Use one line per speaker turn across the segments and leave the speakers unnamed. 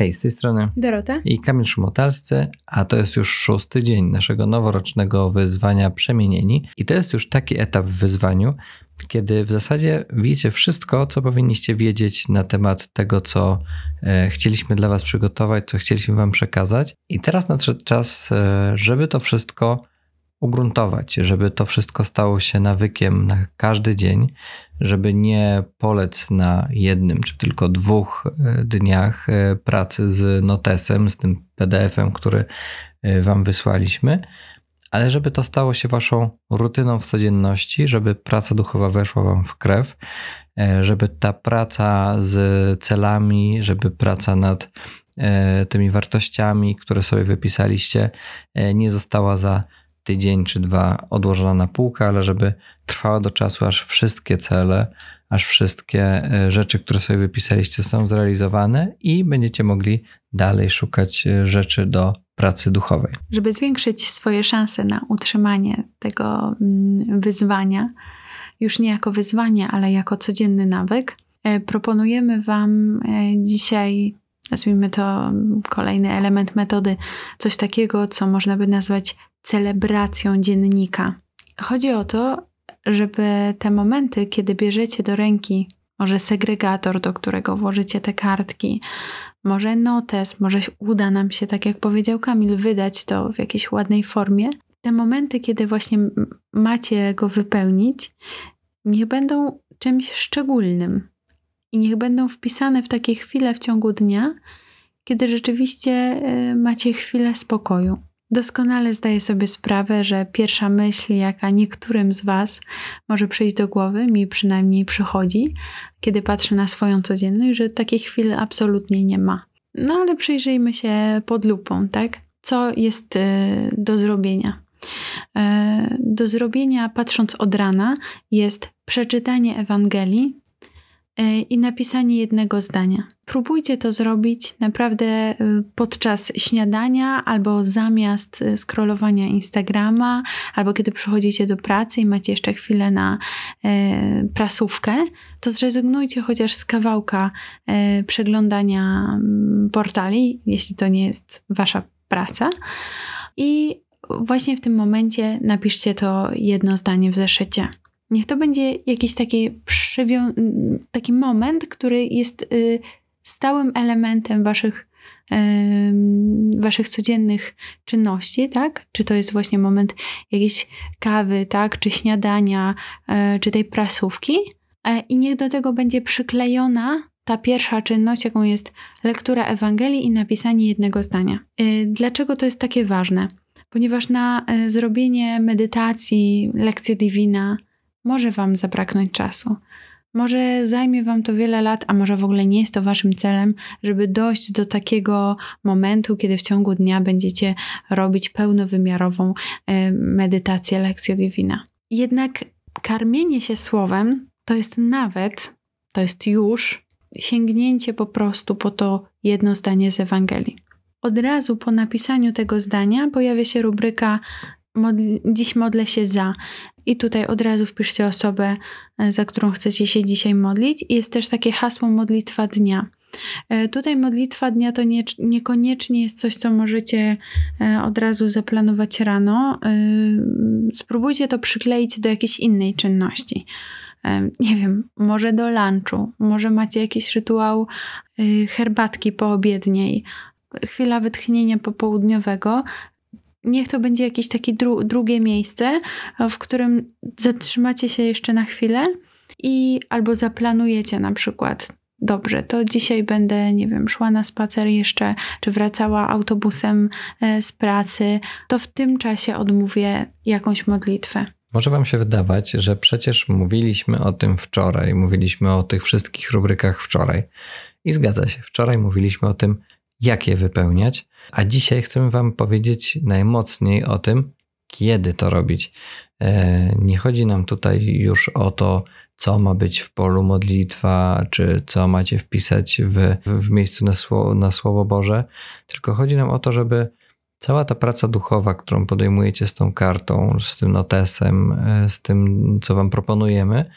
Hej, z tej strony
Dorota
i Kamil Szumotalscy, a to jest już szósty dzień naszego noworocznego wyzwania Przemienieni. I to jest już taki etap w wyzwaniu, kiedy w zasadzie wiecie wszystko, co powinniście wiedzieć na temat tego, co e, chcieliśmy dla Was przygotować, co chcieliśmy Wam przekazać. I teraz nadszedł czas, e, żeby to wszystko ugruntować, żeby to wszystko stało się nawykiem na każdy dzień, żeby nie polec na jednym czy tylko dwóch e, dniach e, pracy z notesem, z tym PDF-em, który e, Wam wysłaliśmy, ale żeby to stało się Waszą rutyną w codzienności, żeby praca duchowa weszła Wam w krew, żeby ta praca z celami, żeby praca nad tymi wartościami, które sobie wypisaliście, nie została za tydzień czy dwa odłożona na półkę, ale żeby trwała do czasu, aż wszystkie cele, aż wszystkie e, rzeczy, które sobie wypisaliście, są zrealizowane i będziecie mogli dalej szukać e, rzeczy do pracy duchowej.
Żeby zwiększyć swoje szanse na utrzymanie tego mm, wyzwania, już nie jako wyzwanie, ale jako codzienny nawyk, e, proponujemy Wam dzisiaj nazwijmy to kolejny element metody, coś takiego, co można by nazwać celebracją dziennika. Chodzi o to, żeby te momenty, kiedy bierzecie do ręki może segregator, do którego włożycie te kartki, może notes, może uda nam się, tak jak powiedział Kamil, wydać to w jakiejś ładnej formie. Te momenty, kiedy właśnie macie go wypełnić, niech będą czymś szczególnym i niech będą wpisane w takie chwile w ciągu dnia, kiedy rzeczywiście y, macie chwilę spokoju. Doskonale zdaję sobie sprawę, że pierwsza myśl, jaka niektórym z Was może przyjść do głowy, mi przynajmniej przychodzi, kiedy patrzę na swoją codzienność, że takich chwil absolutnie nie ma. No ale przyjrzyjmy się pod lupą, tak? Co jest y, do zrobienia? Y, do zrobienia, patrząc od rana, jest przeczytanie Ewangelii, E, i napisanie jednego zdania. Próbujcie to zrobić naprawdę e, podczas śniadania albo zamiast e, scrollowania Instagrama, albo kiedy przychodzicie do pracy i macie jeszcze chwilę na prasówkę, to zrezygnujcie chociaż z kawałka przeglądania mm, portali, jeśli to nie jest wasza praca. I właśnie w tym momencie napiszcie to jedno zdanie w zeszycie. Niech to będzie jakiś taki, taki moment, który jest y, stałym elementem waszych, y, waszych codziennych czynności, tak? Czy to jest właśnie moment jakiejś kawy, tak? Czy śniadania, y, czy tej prasówki. E, I niech do tego będzie przyklejona ta pierwsza czynność, jaką jest lektura Ewangelii i napisanie jednego zdania. Dlaczego to jest takie ważne? Ponieważ na zrobienie medytacji, lekcji divina, może Wam zabraknąć czasu. Może zajmie Wam to wiele lat, a może w ogóle nie jest to Waszym celem, żeby dojść do takiego momentu, kiedy w ciągu dnia będziecie robić pełnowymiarową e, medytację Lekcjo Divina. Jednak karmienie się słowem to jest nawet, to jest już sięgnięcie po prostu po to jedno zdanie z Ewangelii. Od razu po napisaniu tego zdania pojawia się rubryka modli, dziś modlę się za. I tutaj od razu wpiszcie osobę, e, za którą chcecie się dzisiaj modlić. Jest też takie hasło modlitwa dnia. E, tutaj modlitwa dnia to nie, niekoniecznie jest coś, co możecie e, od razu zaplanować rano. Spróbujcie to przykleić do jakiejś innej czynności. Nie wiem, może do lunchu, może macie jakiś rytuał herbatki poobiedniej, chwila wytchnienia popołudniowego, niech to będzie jakieś takie dru drugie miejsce, w którym zatrzymacie się jeszcze na chwilę i albo zaplanujecie na przykład dobrze, to dzisiaj będę, nie wiem, szła na spacer jeszcze, czy wracała autobusem e, z pracy, to w tym czasie odmówię jakąś modlitwę.
Może Wam się wydawać, że przecież mówiliśmy o tym wczoraj, mówiliśmy o tych wszystkich rubrykach wczoraj. I zgadza się, wczoraj mówiliśmy o tym, jak je wypełniać, a dzisiaj chcemy Wam powiedzieć najmocniej o tym, kiedy to robić. E, nie chodzi nam tutaj już o to, co ma być w polu modlitwa, czy co macie wpisać w, w miejscu na słowo, na słowo Boże, tylko chodzi nam o to, żeby cała ta praca duchowa, którą podejmujecie z tą kartą, z tym notesem, e, z tym, co Wam proponujemy,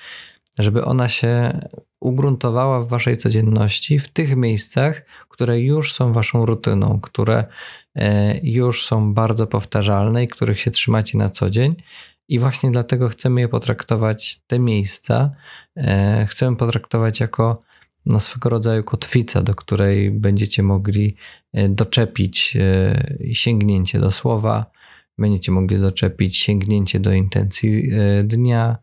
żeby ona się ugruntowała w waszej codzienności, w tych miejscach, które już są waszą rutyną, które e, już są bardzo powtarzalne i których się trzymacie na co dzień. I właśnie dlatego chcemy je potraktować, te miejsca, e, chcemy potraktować jako no, swego rodzaju kotwica, do której będziecie mogli e, doczepić sięgnięcie do słowa, będziecie mogli doczepić sięgnięcie do intencji dnia,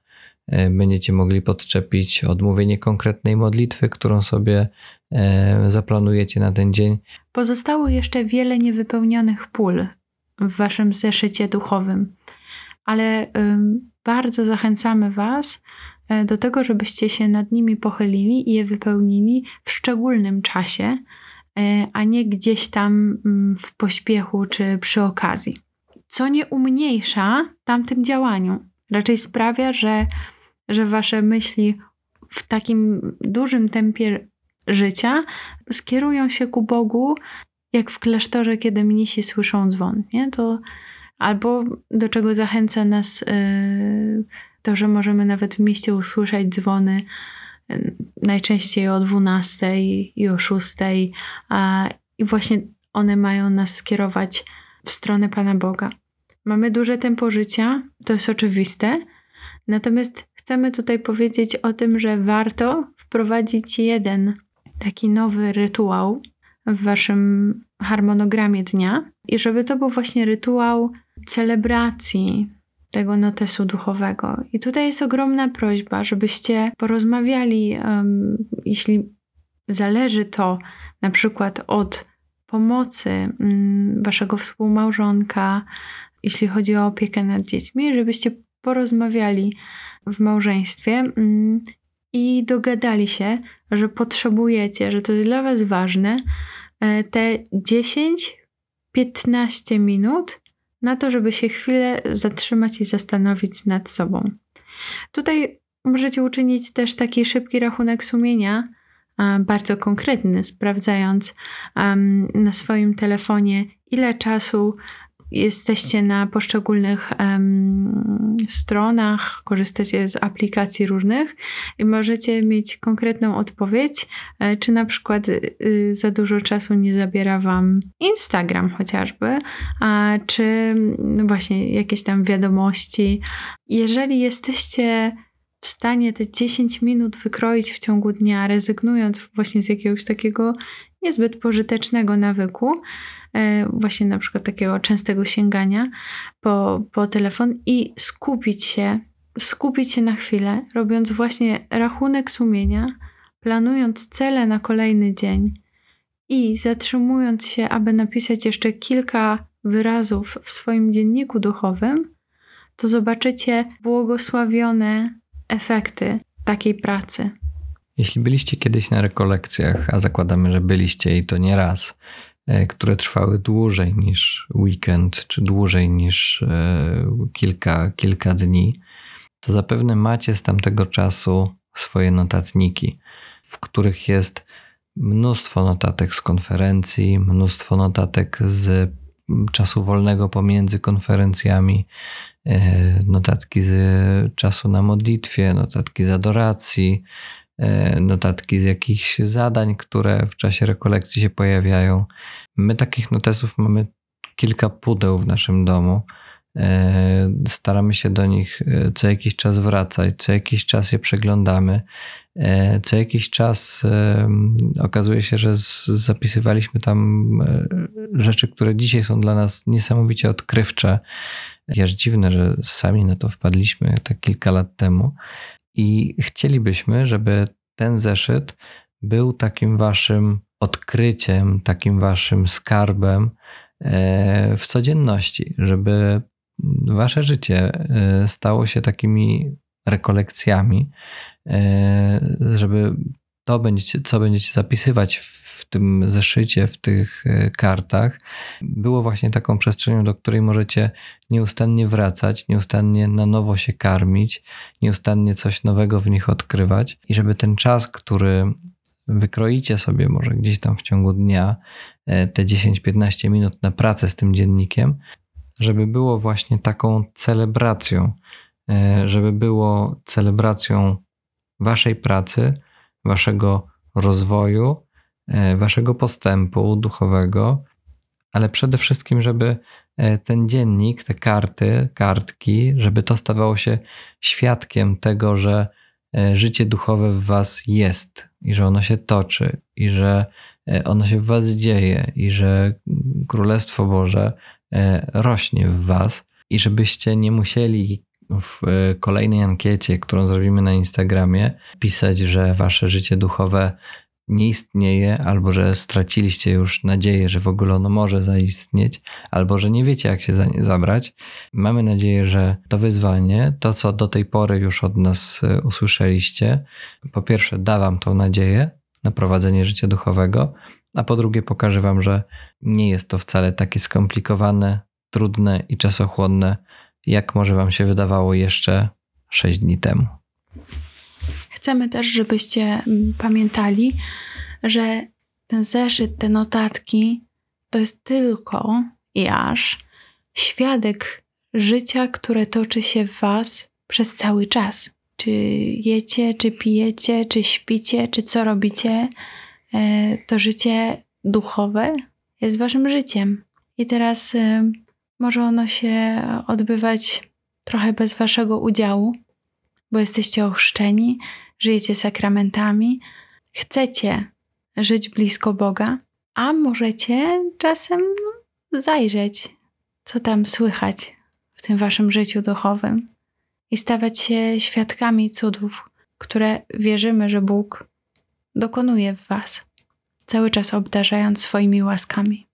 będziecie mogli podczepić odmówienie konkretnej modlitwy, którą sobie e, zaplanujecie na ten dzień.
Pozostało jeszcze wiele niewypełnionych pól w waszym zeszycie duchowym, ale bardzo zachęcamy Was e, do tego, żebyście się nad nimi pochylili i je wypełnili w szczególnym czasie, a nie gdzieś tam mm, w pośpiechu czy przy okazji. Co nie umniejsza tamtym działaniu, raczej sprawia, że że wasze myśli w takim dużym tempie życia skierują się ku Bogu, jak w klasztorze, kiedy mnisi słyszą dzwon. Nie? To, albo do czego zachęca nas yy, to, że możemy nawet w mieście usłyszeć dzwony yy, najczęściej o 12 i o 6, a, i właśnie one mają nas skierować w stronę Pana Boga. Mamy duże tempo życia, to jest oczywiste, natomiast chcemy tutaj powiedzieć o tym, że warto wprowadzić jeden taki nowy rytuał w waszym harmonogramie dnia i żeby to był właśnie rytuał celebracji tego notesu duchowego. I tutaj jest ogromna prośba, żebyście porozmawiali, um, jeśli zależy to na przykład od pomocy um, waszego współmałżonka, jeśli chodzi o opiekę nad dziećmi, żebyście porozmawiali w małżeństwie mm, i dogadali się, że potrzebujecie, że to jest dla Was ważne, e, te 10-15 minut na to, żeby się chwilę zatrzymać i zastanowić nad sobą. Tutaj możecie uczynić też taki szybki rachunek sumienia, bardzo konkretny, sprawdzając na swoim telefonie, ile czasu jesteście na poszczególnych um, stronach, korzystacie z aplikacji różnych i możecie mieć konkretną odpowiedź, e, czy na przykład y, za dużo czasu nie zabiera Wam Instagram chociażby, a, czy właśnie jakieś tam wiadomości. Jeżeli jesteście w stanie te 10 minut wykroić w ciągu dnia, rezygnując właśnie z jakiegoś takiego niezbyt pożytecznego nawyku, E, właśnie na przykład takiego częstego sięgania po, po telefon i skupić się, skupić się na chwilę, robiąc właśnie rachunek sumienia, planując cele na kolejny dzień i zatrzymując się, aby napisać jeszcze kilka wyrazów w swoim dzienniku duchowym, to zobaczycie błogosławione efekty takiej pracy.
Jeśli byliście kiedyś na rekolekcjach, a zakładamy, że byliście i to nie raz, E, które trwały dłużej niż weekend, czy dłużej niż e, kilka, kilka dni, to zapewne macie z tamtego czasu swoje notatniki, w których jest mnóstwo notatek z konferencji, mnóstwo notatek z czasu wolnego pomiędzy konferencjami, e, notatki z czasu na modlitwie, notatki z adoracji, notatki z jakichś zadań, które w czasie rekolekcji się pojawiają. My takich notesów mamy kilka pudeł w naszym domu. E, staramy się do nich e, co jakiś czas wracać, co jakiś czas je przeglądamy. Co jakiś czas okazuje się, że zapisywaliśmy tam rzeczy, które dzisiaj są dla nas niesamowicie odkrywcze. Aż dziwne, że sami na to wpadliśmy tak kilka lat temu, i chcielibyśmy, żeby ten zeszyt był takim waszym odkryciem, takim waszym skarbem e, w codzienności, żeby wasze życie e, stało się takimi rekolekcjami, e, żeby to będziecie, co będziecie zapisywać w tym zeszycie, w tych e, kartach, było właśnie taką przestrzenią, do której możecie nieustannie wracać, nieustannie na nowo się karmić, nieustannie coś nowego w nich odkrywać. I żeby ten czas, który wykroicie sobie może gdzieś tam w ciągu dnia, e, te 10-15 minut na pracę z tym dziennikiem, żeby było właśnie taką celebracją, e, żeby było celebracją waszej pracy, waszego rozwoju, waszego postępu duchowego, ale przede wszystkim, żeby e, ten dziennik, te karty, kartki, żeby to stawało się świadkiem tego, że e, życie duchowe w was jest i że ono się toczy i że ono się w was dzieje i że Królestwo Boże rośnie w was i żebyście nie musieli w kolejnej ankiecie, którą zrobimy na Instagramie, pisać, że wasze życie duchowe nie istnieje, albo że straciliście już nadzieję, że w ogóle ono może zaistnieć, albo że nie wiecie, jak się za nie zabrać. Mamy nadzieję, że to wyzwanie, to co do tej pory już od nas e, usłyszeliście, po pierwsze da Wam tą nadzieję na prowadzenie życia duchowego, a po drugie pokaże Wam, że nie jest to wcale takie skomplikowane, trudne i czasochłonne, jak może Wam się wydawało jeszcze 6 dni temu.
Chcemy też, żebyście mm, pamiętali, że ten zeszyt, te notatki to jest tylko i aż świadek życia, które toczy się w Was przez cały czas. Czy jecie, czy pijecie, czy śpicie, czy co robicie, e, to życie duchowe jest Waszym życiem. I teraz e, może ono się odbywać trochę bez Waszego udziału, bo jesteście ochrzczeni, żyjecie sakramentami, chcecie żyć blisko Boga, a możecie czasem no, zajrzeć, co tam słychać w tym waszym życiu duchowym i stawać się świadkami cudów, które wierzymy, że Bóg dokonuje w was, cały czas obdarzając swoimi łaskami.